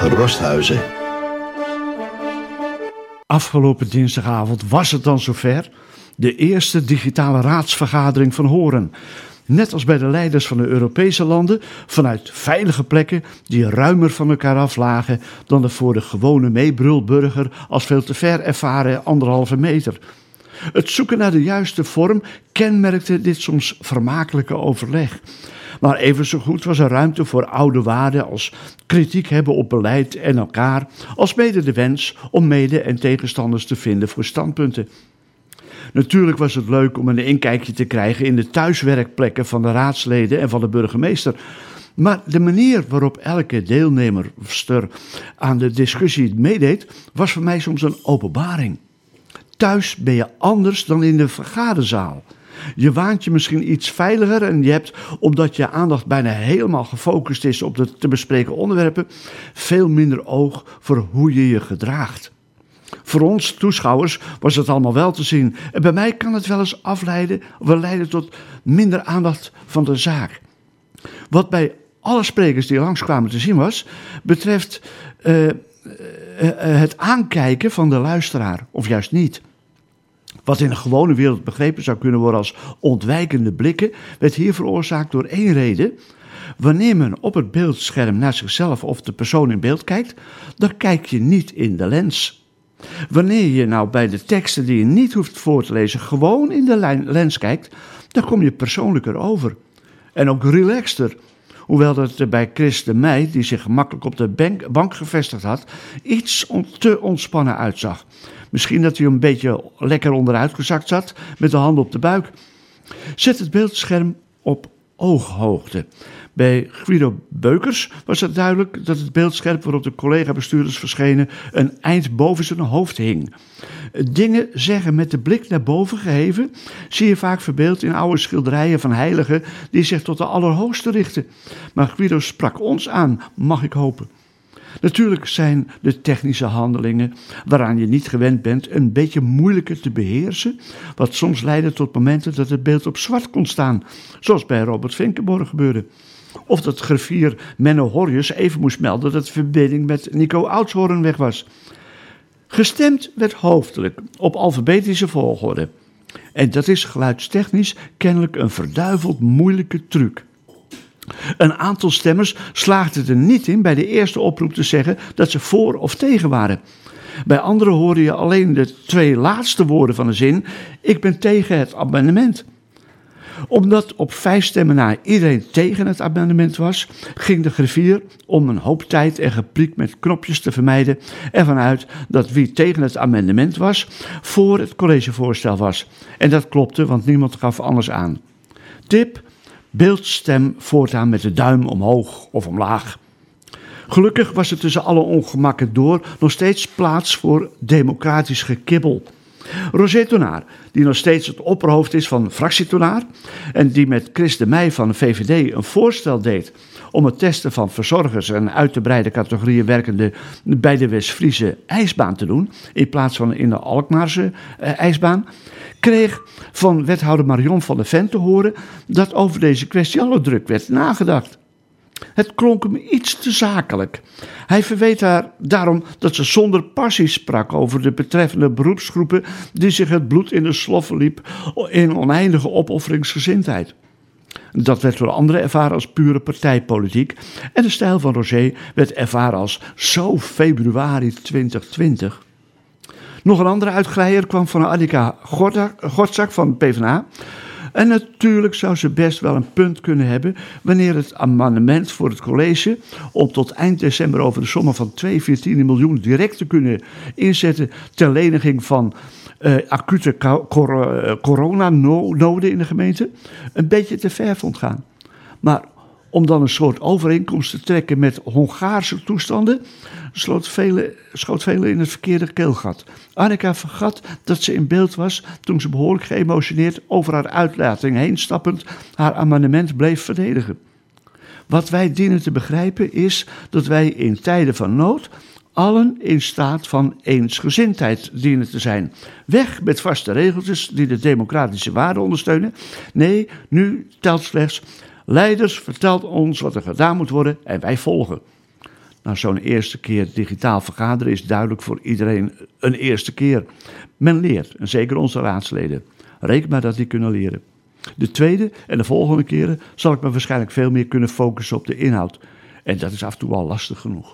Rosthuizen. Afgelopen dinsdagavond was het dan zover. De eerste digitale raadsvergadering van Horen. Net als bij de leiders van de Europese landen, vanuit veilige plekken die ruimer van elkaar af lagen dan de voor de gewone meebrulburger als veel te ver ervaren anderhalve meter. Het zoeken naar de juiste vorm kenmerkte dit soms vermakelijke overleg. Maar even zo goed was er ruimte voor oude waarden als kritiek hebben op beleid en elkaar, als mede de wens om mede- en tegenstanders te vinden voor standpunten. Natuurlijk was het leuk om een inkijkje te krijgen in de thuiswerkplekken van de raadsleden en van de burgemeester. Maar de manier waarop elke deelnemerster aan de discussie meedeed, was voor mij soms een openbaring. Thuis ben je anders dan in de vergaderzaal. Je waant je misschien iets veiliger en je hebt, omdat je aandacht bijna helemaal gefocust is op de te bespreken onderwerpen, veel minder oog voor hoe je je gedraagt. Voor ons toeschouwers was het allemaal wel te zien. En bij mij kan het wel eens afleiden, of leiden tot minder aandacht van de zaak. Wat bij alle sprekers die langskwamen te zien was, betreft uh, uh, het aankijken van de luisteraar, of juist niet. Wat in een gewone wereld begrepen zou kunnen worden als ontwijkende blikken, werd hier veroorzaakt door één reden. Wanneer men op het beeldscherm naar zichzelf of de persoon in beeld kijkt, dan kijk je niet in de lens. Wanneer je nou bij de teksten die je niet hoeft voor te lezen gewoon in de lens kijkt, dan kom je persoonlijker over. En ook relaxter. Hoewel dat bij Chris de Meij, die zich gemakkelijk op de bank, bank gevestigd had, iets te ontspannen uitzag. Misschien dat hij een beetje lekker onderuit gezakt zat met de handen op de buik. Zet het beeldscherm op ooghoogte. Bij Guido Beukers was het duidelijk dat het beeldscherm waarop de collega-bestuurders verschenen een eind boven zijn hoofd hing. Dingen zeggen met de blik naar boven geheven zie je vaak verbeeld in oude schilderijen van heiligen die zich tot de Allerhoogste richten. Maar Guido sprak ons aan, mag ik hopen. Natuurlijk zijn de technische handelingen waaraan je niet gewend bent een beetje moeilijker te beheersen, wat soms leidde tot momenten dat het beeld op zwart kon staan, zoals bij Robert Vinkenborg gebeurde. Of dat griffier Menno Horjus even moest melden dat de verbinding met Nico Oudshoorn weg was. Gestemd werd hoofdelijk op alfabetische volgorde. En dat is geluidstechnisch kennelijk een verduiveld moeilijke truc. Een aantal stemmers slaagde er niet in bij de eerste oproep te zeggen dat ze voor of tegen waren. Bij anderen hoorde je alleen de twee laatste woorden van de zin: Ik ben tegen het amendement omdat op vijf stemmen na iedereen tegen het amendement was, ging de griffier, om een hoop tijd en gepriek met knopjes te vermijden, ervan uit dat wie tegen het amendement was, voor het collegevoorstel was. En dat klopte, want niemand gaf anders aan. Tip: beeldstem voortaan met de duim omhoog of omlaag. Gelukkig was er tussen alle ongemakken door nog steeds plaats voor democratisch gekibbel. Roger Tonaar, die nog steeds het opperhoofd is van fractietonaar en die met Chris de Meij van de VVD een voorstel deed om het testen van verzorgers en uit te breide categorieën werkende bij de West-Friese ijsbaan te doen, in plaats van in de Alkmaarse eh, ijsbaan, kreeg van wethouder Marion van der Ven te horen dat over deze kwestie al druk werd nagedacht. Het klonk hem iets te zakelijk. Hij verweet haar daarom dat ze zonder passie sprak over de betreffende beroepsgroepen die zich het bloed in de sloffen liep in oneindige opofferingsgezindheid. Dat werd door anderen ervaren als pure partijpolitiek en de stijl van Roger werd ervaren als zo februari 2020. Nog een andere uitglijder kwam van Annika Gortzak van PvdA. En natuurlijk zou ze best wel een punt kunnen hebben wanneer het amendement voor het college om tot eind december over de sommen van 2,14 miljoen direct te kunnen inzetten ter leniging van uh, acute uh, coronanoden in de gemeente, een beetje te ver vond gaan. Maar om dan een soort overeenkomst te trekken met Hongaarse toestanden, sloot vele, schoot velen in het verkeerde keelgat. Annika vergat dat ze in beeld was toen ze behoorlijk geëmotioneerd over haar uitlating heen stappend haar amendement bleef verdedigen. Wat wij dienen te begrijpen is dat wij in tijden van nood allen in staat van eensgezindheid dienen te zijn. Weg met vaste regeltjes die de democratische waarden ondersteunen. Nee, nu telt slechts Leiders vertelt ons wat er gedaan moet worden en wij volgen. Nou, zo'n eerste keer digitaal vergaderen is duidelijk voor iedereen een eerste keer. Men leert, en zeker onze raadsleden. Reken maar dat die kunnen leren. De tweede en de volgende keren zal ik me waarschijnlijk veel meer kunnen focussen op de inhoud. En dat is af en toe al lastig genoeg.